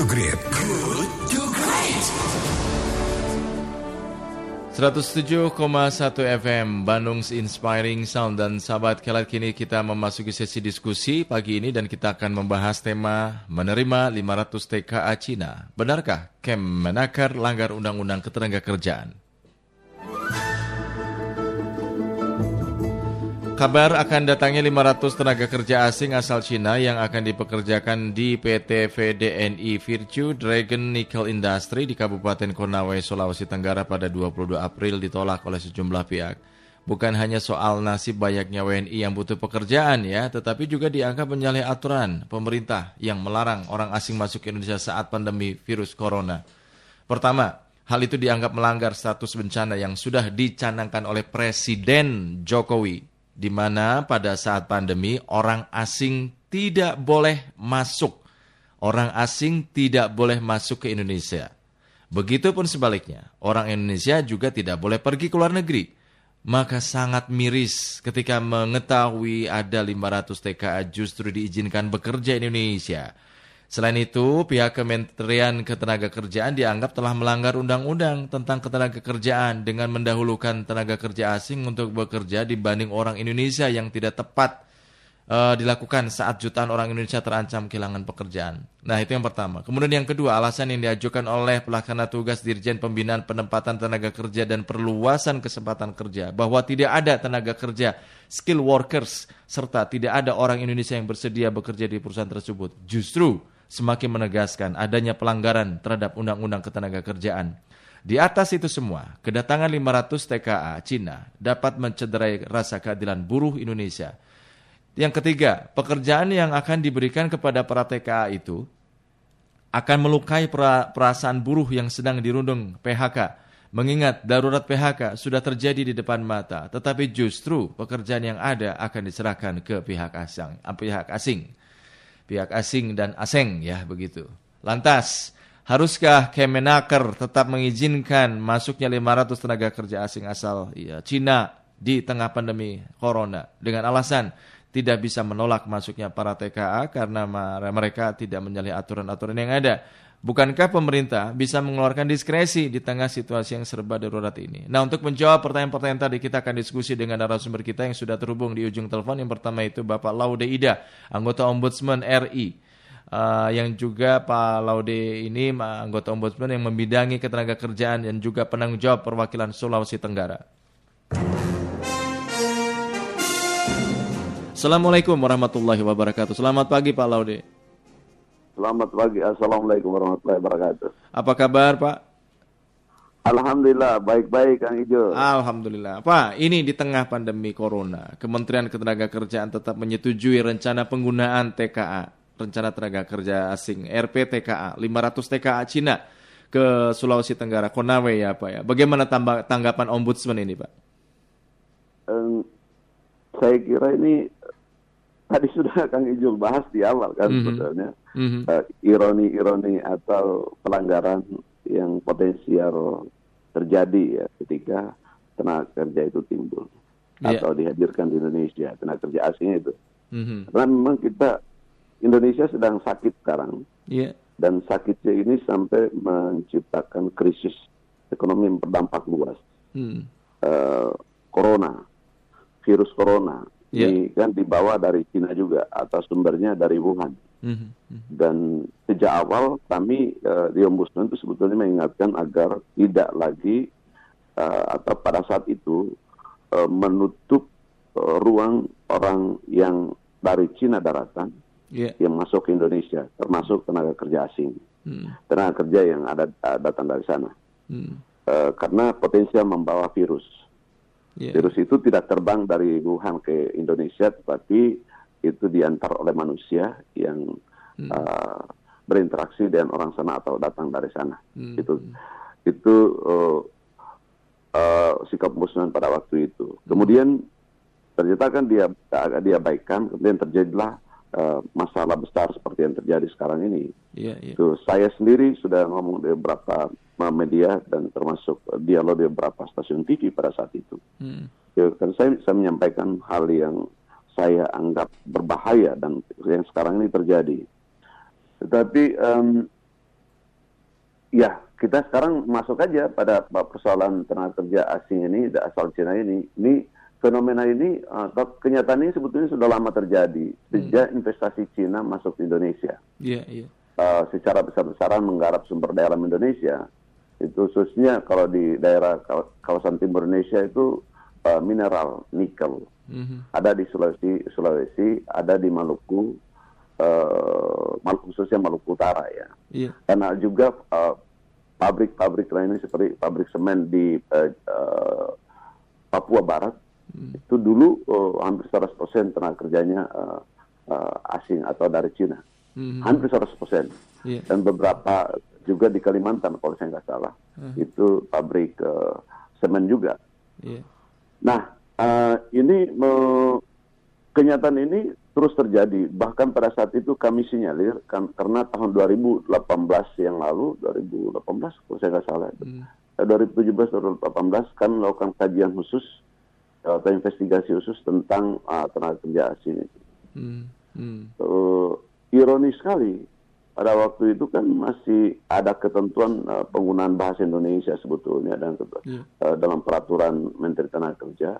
to Great. Good to Great. 107,1 FM Bandung's Inspiring Sound dan sahabat kelat kini kita memasuki sesi diskusi pagi ini dan kita akan membahas tema menerima 500 TKA Cina. Benarkah Kemenaker langgar Undang-Undang Ketenagakerjaan? Kabar akan datangnya 500 tenaga kerja asing asal Cina yang akan dipekerjakan di PT VDNI Virtue Dragon Nickel Industry di Kabupaten Konawe, Sulawesi Tenggara pada 22 April ditolak oleh sejumlah pihak. Bukan hanya soal nasib banyaknya WNI yang butuh pekerjaan ya, tetapi juga dianggap menyalahi aturan pemerintah yang melarang orang asing masuk ke Indonesia saat pandemi virus corona. Pertama, hal itu dianggap melanggar status bencana yang sudah dicanangkan oleh Presiden Jokowi di mana pada saat pandemi orang asing tidak boleh masuk. Orang asing tidak boleh masuk ke Indonesia. Begitupun sebaliknya, orang Indonesia juga tidak boleh pergi ke luar negeri. Maka sangat miris ketika mengetahui ada 500 TKA justru diizinkan bekerja di Indonesia Selain itu, pihak Kementerian Ketenagakerjaan dianggap telah melanggar undang-undang tentang ketenagakerjaan dengan mendahulukan tenaga kerja asing untuk bekerja dibanding orang Indonesia yang tidak tepat uh, dilakukan saat jutaan orang Indonesia terancam kehilangan pekerjaan. Nah, itu yang pertama. Kemudian yang kedua, alasan yang diajukan oleh pelaksana tugas Dirjen Pembinaan Penempatan Tenaga Kerja dan Perluasan Kesempatan Kerja bahwa tidak ada tenaga kerja skill workers serta tidak ada orang Indonesia yang bersedia bekerja di perusahaan tersebut. Justru semakin menegaskan adanya pelanggaran terhadap Undang-Undang Ketenagakerjaan. Di atas itu semua, kedatangan 500 TKA Cina dapat mencederai rasa keadilan buruh Indonesia. Yang ketiga, pekerjaan yang akan diberikan kepada para TKA itu akan melukai perasaan buruh yang sedang dirundung PHK. Mengingat darurat PHK sudah terjadi di depan mata, tetapi justru pekerjaan yang ada akan diserahkan ke pihak asing. Pihak asing pihak asing dan asing ya begitu. Lantas, haruskah Kemenaker tetap mengizinkan masuknya 500 tenaga kerja asing asal ya, Cina di tengah pandemi corona dengan alasan tidak bisa menolak masuknya para TKA karena mereka tidak menyalahi aturan-aturan yang ada. Bukankah pemerintah bisa mengeluarkan diskresi di tengah situasi yang serba darurat ini? Nah, untuk menjawab pertanyaan-pertanyaan tadi, kita akan diskusi dengan narasumber kita yang sudah terhubung di ujung telepon. Yang pertama itu Bapak Laude Ida, anggota Ombudsman RI. Uh, yang juga Pak Laude ini anggota Ombudsman yang membidangi ketenaga kerjaan dan juga penanggung jawab perwakilan Sulawesi Tenggara. Assalamualaikum warahmatullahi wabarakatuh. Selamat pagi Pak Laude. Selamat pagi. Assalamualaikum warahmatullahi wabarakatuh. Apa kabar, Pak? Alhamdulillah, baik-baik Kang Ijo. Alhamdulillah. Pak, ini di tengah pandemi Corona, Kementerian Ketenagakerjaan tetap menyetujui rencana penggunaan TKA, rencana tenaga kerja asing, RPTKA, 500 TKA Cina ke Sulawesi Tenggara, Konawe ya Pak ya. Bagaimana tanggapan Ombudsman ini, Pak? Um, saya kira ini tadi sudah Kang Ijul bahas di awal kan mm -hmm. sebetulnya mm-hmm. uh, ironi-ironi atau pelanggaran yang potensial terjadi ya ketika tenaga kerja itu timbul yeah. atau dihadirkan di Indonesia tenaga kerja asing itu mm-hmm. karena memang kita Indonesia sedang sakit sekarang yeah. dan sakitnya ini sampai menciptakan krisis ekonomi yang berdampak luas mm. uh, corona virus corona yeah. ini kan dibawa dari Cina juga atau sumbernya dari Wuhan. Mm -hmm. Dan sejak awal kami uh, di Ombudsman itu sebetulnya mengingatkan agar tidak lagi uh, atau pada saat itu uh, menutup uh, ruang orang yang dari Cina daratan yeah. yang masuk ke Indonesia, termasuk tenaga kerja asing, mm. tenaga kerja yang ada datang dari sana, mm. uh, karena potensial membawa virus. Yeah. Virus itu tidak terbang dari Wuhan ke Indonesia, tetapi itu diantar oleh manusia yang hmm. uh, berinteraksi dengan orang sana atau datang dari sana. Hmm. Itu itu uh, uh, sikap muslim pada waktu itu. Hmm. Kemudian ternyata kan dia dia baikkan, kemudian terjadilah uh, masalah besar seperti yang terjadi sekarang ini. Yeah, yeah. Itu saya sendiri sudah ngomong di beberapa media dan termasuk dialog di beberapa stasiun TV pada saat itu. Hmm. Ya, kan saya, saya menyampaikan hal yang saya anggap berbahaya dan yang sekarang ini terjadi. Tetapi um, ya kita sekarang masuk aja pada persoalan tenaga kerja asing ini asal Cina ini. Ini fenomena ini atau kenyataan ini sebetulnya sudah lama terjadi sejak hmm. investasi Cina masuk ke Indonesia. Iya, yeah, iya. Yeah. Uh, secara besar-besaran menggarap sumber daya alam Indonesia. Itu khususnya kalau di daerah kawasan timur Indonesia itu uh, mineral nikel. Mm-hmm. Ada di Sulawesi, Sulawesi, ada di Maluku, uh, Maluku khususnya Maluku Utara ya. Yeah. Karena juga uh, pabrik-pabrik lainnya seperti pabrik semen di uh, uh, Papua Barat Hmm. Itu dulu uh, hampir 100% tenaga kerjanya uh, uh, asing atau dari Cina. Hmm. Hampir 100%. Yeah. Dan beberapa juga di Kalimantan kalau saya nggak salah. Uh. Itu pabrik uh, semen juga. Yeah. Nah, uh, ini kenyataan ini terus terjadi. Bahkan pada saat itu kami sinyalir kan, karena tahun 2018 yang lalu, 2018 kalau saya nggak salah, hmm. 2017 2018 kan melakukan kajian khusus atau investigasi khusus tentang uh, tenaga kerja asing. Hmm. Hmm. Uh, ironis sekali pada waktu itu kan masih ada ketentuan uh, penggunaan bahasa Indonesia sebetulnya dan yeah. uh, dalam peraturan Menteri Tenaga Kerja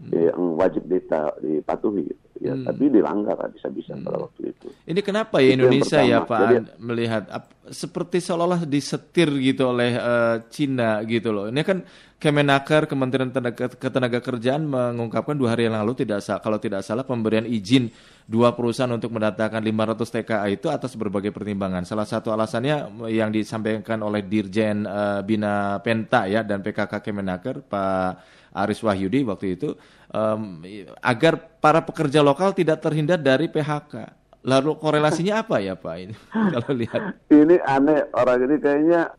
hmm. yang wajib dipatuhi. Gitu ya hmm. tapi dilanggar bisa-bisa hmm. pada waktu itu. Ini kenapa ya itu Indonesia ya Pak Jadi, melihat ap, seperti seolah-olah disetir gitu oleh uh, Cina gitu loh. Ini kan Kemenaker Kementerian Tenaga, Ketenaga Kerjaan mengungkapkan dua hari yang lalu tidak kalau tidak salah pemberian izin dua perusahaan untuk mendatangkan 500 TKA itu atas berbagai pertimbangan. Salah satu alasannya yang disampaikan oleh Dirjen uh, Bina Penta ya dan PKK Kemenaker Pak Aris Wahyudi waktu itu um, agar para pekerja lokal tidak terhindar dari PHK. Lalu korelasinya apa ya Pak ini kalau lihat? Ini aneh orang ini kayaknya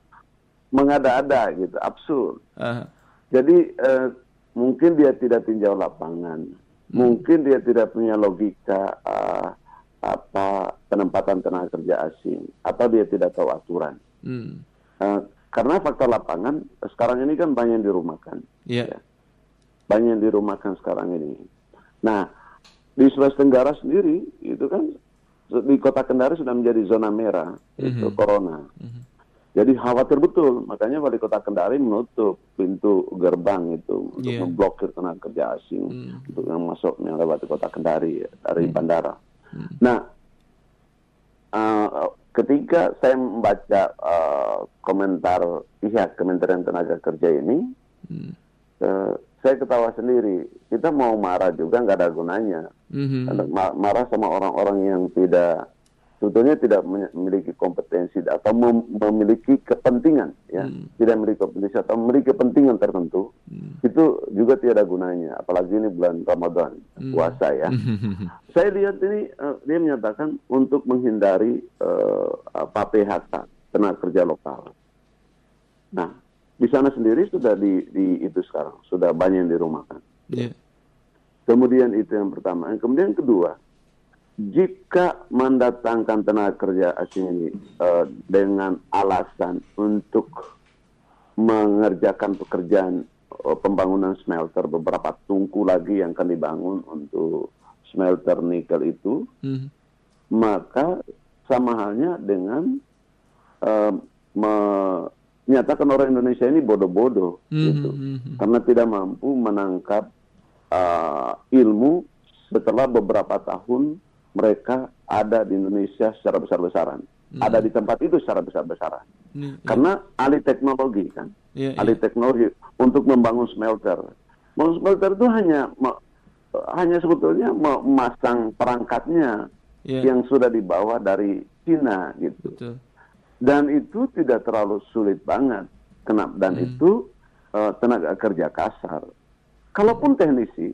mengada-ada gitu, absurd. Uh. Jadi uh, mungkin dia tidak tinjau lapangan, hmm. mungkin dia tidak punya logika uh, apa penempatan tenaga kerja asing, atau dia tidak tahu aturan. Hmm. Uh, karena faktor lapangan sekarang ini kan banyak dirumahkan. Yeah. Ya banyak yang dirumahkan sekarang ini. Nah, di Sulawesi Tenggara sendiri itu kan di kota Kendari sudah menjadi zona merah mm-hmm. itu corona. Mm-hmm. Jadi khawatir betul, makanya wali kota Kendari menutup pintu gerbang itu untuk yeah. memblokir tenaga kerja asing mm-hmm. untuk yang masuk yang lewat kota Kendari dari mm-hmm. bandara. Mm-hmm. Nah, uh, ketika saya membaca uh, komentar pihak Kementerian Tenaga Kerja ini, mm-hmm. uh, saya ketawa sendiri. Kita mau marah juga nggak ada gunanya. Mm-hmm. marah sama orang-orang yang tidak sebetulnya tidak memiliki kompetensi atau mem memiliki kepentingan, ya, mm. tidak memiliki kompetensi atau memiliki kepentingan tertentu, mm. itu juga tidak ada gunanya. Apalagi ini bulan Ramadan, mm. puasa ya. Saya lihat ini uh, dia menyatakan untuk menghindari uh, apa PHK tenaga kerja lokal. Nah, di sana sendiri sudah di, di itu sekarang sudah banyak yang dirumahkan. Yeah. Kemudian itu yang pertama. Kemudian yang kedua, jika mendatangkan tenaga kerja asing ini uh, dengan alasan untuk mengerjakan pekerjaan uh, pembangunan smelter beberapa tungku lagi yang akan dibangun untuk smelter nikel itu, mm. maka sama halnya dengan uh, me nyatakan orang Indonesia ini bodoh-bodoh mm -hmm. gitu hmm. karena tidak mampu menangkap uh, ilmu setelah beberapa tahun mereka ada di Indonesia secara besar-besaran mm. ada di tempat itu secara besar-besaran mm, karena ahli teknologi kan yeah, ahli yeah. teknologi untuk membangun smelter membangun smelter itu hanya hanya sebetulnya memasang perangkatnya yeah. yang sudah dibawa dari Cina gitu Betul dan itu tidak terlalu sulit banget kenapa dan hmm. itu uh, tenaga kerja kasar kalaupun teknisi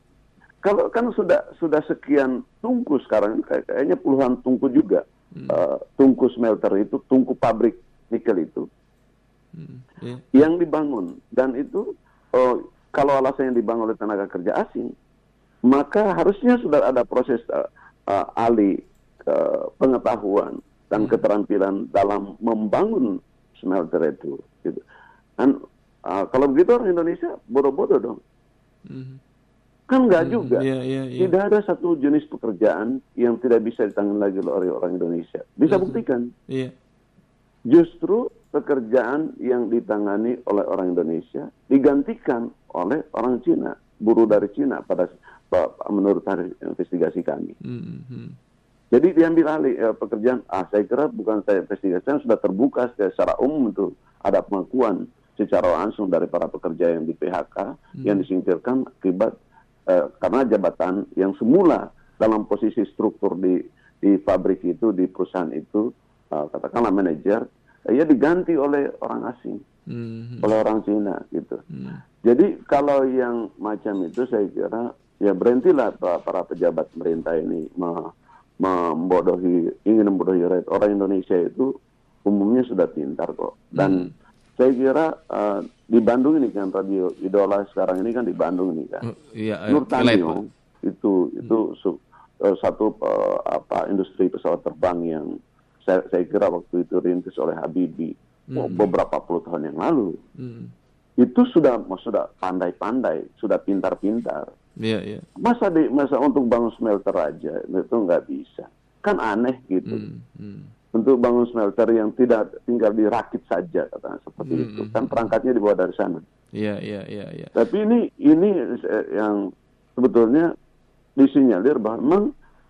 kalau kan sudah sudah sekian tungku sekarang kayaknya puluhan tungku juga hmm. uh, tungku smelter itu tungku pabrik nikel itu hmm. yeah. yang dibangun dan itu uh, kalau alasannya dibangun oleh tenaga kerja asing maka harusnya sudah ada proses uh, uh, alih uh, pengetahuan dan hmm. keterampilan dalam membangun smelter itu. Gitu. Dan uh, kalau begitu orang Indonesia bodoh-bodoh dong. Hmm. Kan enggak hmm, juga. Yeah, yeah, yeah. Tidak ada satu jenis pekerjaan yang tidak bisa ditangani lagi oleh orang Indonesia. Bisa buktikan. Yeah. Justru pekerjaan yang ditangani oleh orang Indonesia digantikan oleh orang Cina, buruh dari Cina pada menurut investigasi kami. Mm -hmm. Jadi diambil alih eh, pekerjaan. Ah, saya kira bukan saya investigasi, sudah terbuka secara umum itu ada pengakuan secara langsung dari para pekerja yang di PHK hmm. yang disingkirkan akibat eh, karena jabatan yang semula dalam posisi struktur di di pabrik itu di perusahaan itu uh, katakanlah manajer uh, ia diganti oleh orang asing hmm. oleh orang Cina gitu. Hmm. Jadi kalau yang macam itu saya kira ya berhentilah para, para pejabat pemerintah ini membodohi ingin membodohi orang Indonesia itu umumnya sudah pintar kok dan hmm saya kira uh, di Bandung ini kan radio idola sekarang ini kan di Bandung ini kan. Uh, iya, Nur Tanyo itu itu hmm. su, uh, satu uh, apa industri pesawat terbang yang saya, saya kira waktu itu rintis oleh Habibie hmm. beberapa puluh tahun yang lalu. Hmm. Itu sudah sudah pandai-pandai, sudah pintar-pintar. Iya, iya. Masa di masa untuk bangun smelter aja itu nggak bisa. Kan aneh gitu. Hmm. Hmm untuk bangun smelter yang tidak tinggal dirakit saja katanya seperti hmm. itu hmm, kan hmm. perangkatnya dibawa dari sana. Iya iya iya. Ya. Tapi ini ini yang sebetulnya disinyalir bahwa memang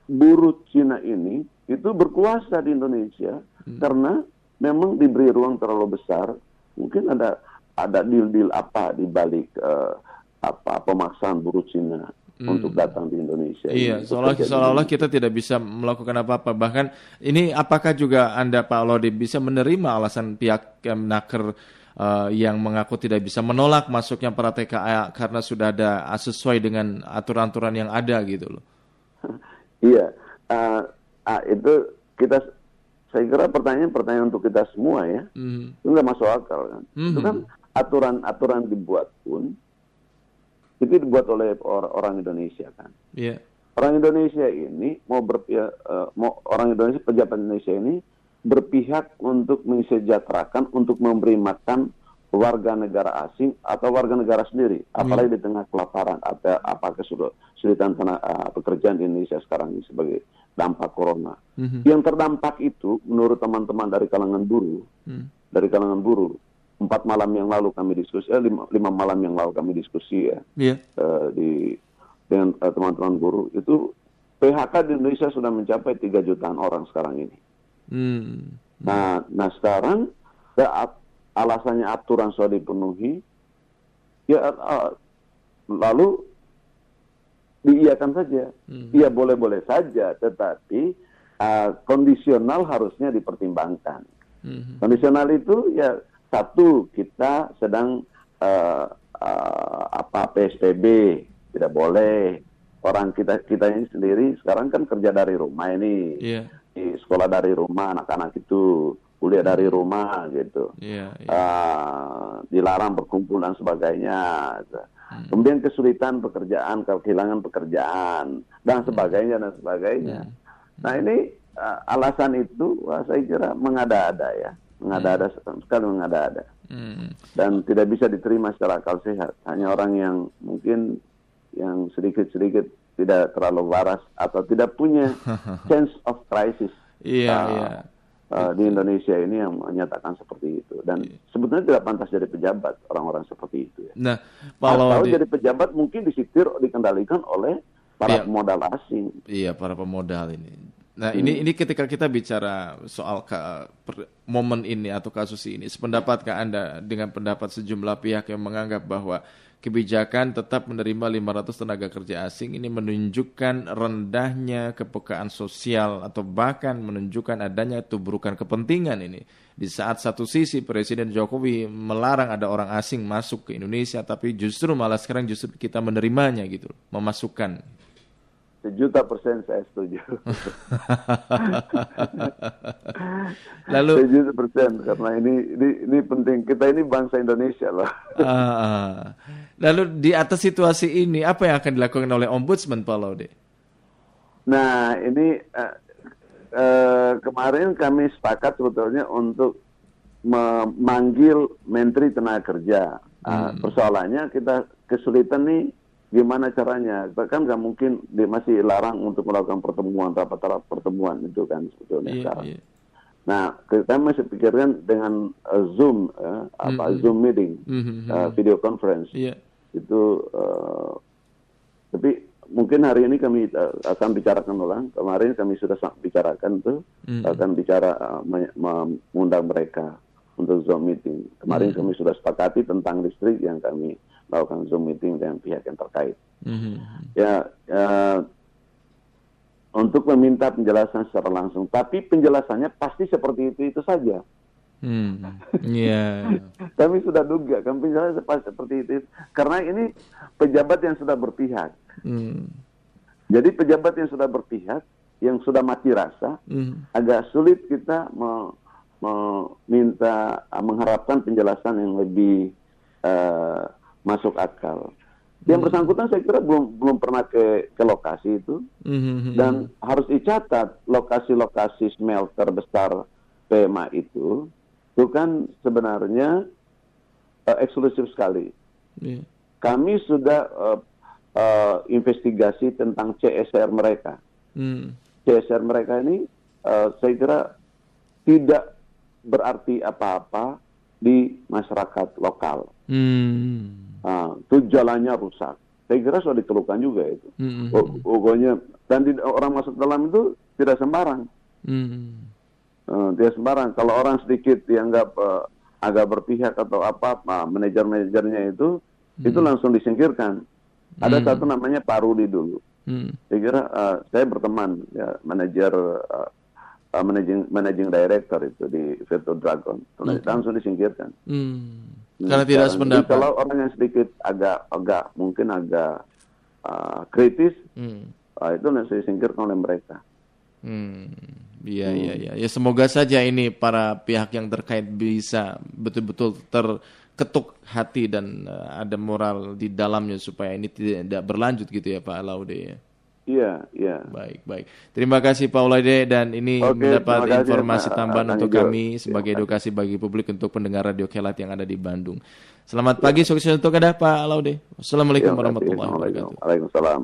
buruh Cina ini itu berkuasa di Indonesia hmm. karena memang diberi ruang terlalu besar. Mungkin ada ada deal-deal apa di balik uh, apa pemaksaan buruh Cina hmm. untuk datang di Indonesia. Iya, seolah seolah kita tidak bisa melakukan apa-apa. Bahkan ini apakah juga Anda Pak Lodi bisa menerima alasan pihak Kemenaker uh, yang mengaku tidak bisa menolak masuknya para TKA karena sudah ada sesuai dengan aturan-aturan yang ada gitu loh. iya, uh, uh, itu kita saya kira pertanyaan-pertanyaan untuk kita semua ya. Mm. Itu nggak masuk akal kan. Mm -hmm. Itu kan aturan-aturan dibuat pun itu dibuat oleh orang Indonesia kan. Yeah. Orang Indonesia ini mau berpihak, uh, mau orang Indonesia pejabat Indonesia ini berpihak untuk mensejahterakan, untuk memberi makan warga negara asing atau warga negara sendiri, apalagi yeah. di tengah kelaparan atau apa kesulitan tanah, uh, pekerjaan di Indonesia sekarang ini sebagai dampak corona. Mm -hmm. Yang terdampak itu, menurut teman-teman dari kalangan buruh, mm. dari kalangan buruh, empat malam yang lalu kami diskusi, eh, lima, lima malam yang lalu kami diskusi ya yeah. uh, di dengan uh, teman-teman guru itu PHK di Indonesia sudah mencapai tiga jutaan orang sekarang ini. Hmm. Nah, nah sekarang ya, alasannya aturan sudah dipenuhi, ya uh, lalu diiakan saja. Hmm. Ya boleh-boleh saja, tetapi uh, kondisional harusnya dipertimbangkan. Hmm. Kondisional itu ya satu, kita sedang uh, uh, apa PSBB tidak boleh. Orang kita kita ini sendiri sekarang kan kerja dari rumah ini, yeah. di sekolah dari rumah anak-anak itu kuliah dari rumah gitu, yeah, yeah. Uh, dilarang berkumpul dan sebagainya. Hmm. Kemudian kesulitan pekerjaan, kehilangan pekerjaan dan hmm. sebagainya dan sebagainya. Hmm. Nah ini uh, alasan itu wah, saya kira mengada-ada ya mengada-ada hmm. sekali mengada-ada hmm. dan tidak bisa diterima secara akal sehat hanya orang yang mungkin yang sedikit-sedikit tidak terlalu waras atau tidak punya sense of crisis yeah, uh, yeah. Uh, di Indonesia ini yang menyatakan seperti itu dan yeah. sebetulnya tidak pantas jadi pejabat orang-orang seperti itu ya. Nah, kalau di... jadi pejabat mungkin disitir dikendalikan oleh para yeah. pemodal asing. Iya, para pemodal ini. Nah hmm. ini ini ketika kita bicara soal ke, per, momen ini atau kasus ini, sependapatkah Anda dengan pendapat sejumlah pihak yang menganggap bahwa kebijakan tetap menerima 500 tenaga kerja asing ini menunjukkan rendahnya kepekaan sosial atau bahkan menunjukkan adanya tubrukan kepentingan ini. Di saat satu sisi Presiden Jokowi melarang ada orang asing masuk ke Indonesia, tapi justru malah sekarang justru kita menerimanya gitu, memasukkan Sejuta persen saya setuju. Lalu sejuta persen karena ini, ini ini penting kita ini bangsa Indonesia loh. uh, lalu di atas situasi ini apa yang akan dilakukan oleh Ombudsman Pak Laude? Nah ini uh, uh, kemarin kami sepakat sebetulnya untuk memanggil Menteri Tenaga Kerja. Uh, hmm. Persoalannya kita kesulitan nih gimana caranya bahkan nggak mungkin dia masih larang untuk melakukan pertemuan rapat-rapat pertemuan itu kan sebetulnya yeah, sekarang yeah. Nah, kita masih pikirkan dengan uh, Zoom, uh, apa mm -hmm. Zoom meeting, mm -hmm. uh, video conference. Yeah. Itu, uh, tapi mungkin hari ini kami uh, akan bicarakan ulang. Kemarin kami sudah bicarakan tuh, mm -hmm. akan bicara uh, mengundang mereka untuk Zoom meeting. Kemarin mm -hmm. kami sudah sepakati tentang listrik yang kami lakukan Zoom meeting dengan pihak yang terkait. Mm -hmm. Ya. Uh, untuk meminta penjelasan secara langsung. Tapi penjelasannya pasti seperti itu itu saja. Hmm. Yeah. Kami sudah duga kan penjelasan pasti seperti itu karena ini pejabat yang sudah berpihak. Hmm. Jadi pejabat yang sudah berpihak, yang sudah mati rasa, hmm. agak sulit kita meminta mengharapkan penjelasan yang lebih uh, masuk akal. Yang hmm. bersangkutan saya kira belum belum pernah ke ke lokasi itu hmm. dan harus dicatat lokasi-lokasi smelter besar PMA itu itu kan sebenarnya uh, eksklusif sekali. Yeah. Kami sudah uh, uh, investigasi tentang CSR mereka. Hmm. CSR mereka ini uh, saya kira tidak berarti apa-apa di masyarakat lokal. Hmm. Nah, itu jalannya rusak. Saya kira sudah dikeluhkan juga itu. Mm -hmm. Pokoknya dan di, orang masuk dalam itu tidak sembarang. Mm -hmm. uh, tidak sembarang. Kalau orang sedikit dianggap uh, agak berpihak atau apa, nah, manajer-manajernya itu mm -hmm. itu langsung disingkirkan. Ada mm -hmm. satu namanya Pak Rudi dulu. Mm. Saya kira uh, saya berteman ya manajer uh, uh, managing managing director itu di Virtu Dragon. Okay. Langsung disingkirkan. Mm. Karena tidak sependapat. Kalau orang yang sedikit agak agak mungkin agak uh, kritis, hmm. uh, itu nanti disingkirkan oleh mereka. Hmm. Iya, hmm. iya, iya. Ya semoga saja ini para pihak yang terkait bisa betul-betul terketuk hati dan uh, ada moral di dalamnya supaya ini tidak berlanjut gitu ya Pak Laude ya. Iya, iya. Baik, baik. Terima kasih Pak Ulade dan ini Oke, mendapat kasih, informasi Pak, tambahan untuk kami sebagai ya, edukasi bagi publik untuk pendengar Radio Kelat yang ada di Bandung. Selamat ya. pagi, sukses untuk Anda Pak Laude. Assalamualaikum ya, warahmatullahi wabarakatuh. Waalaikumsalam.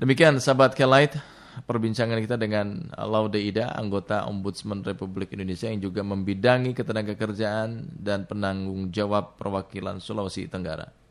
Demikian sahabat Kelait, perbincangan kita dengan Laude Ida, anggota Ombudsman Republik Indonesia yang juga membidangi ketenaga kerjaan dan penanggung jawab perwakilan Sulawesi Tenggara.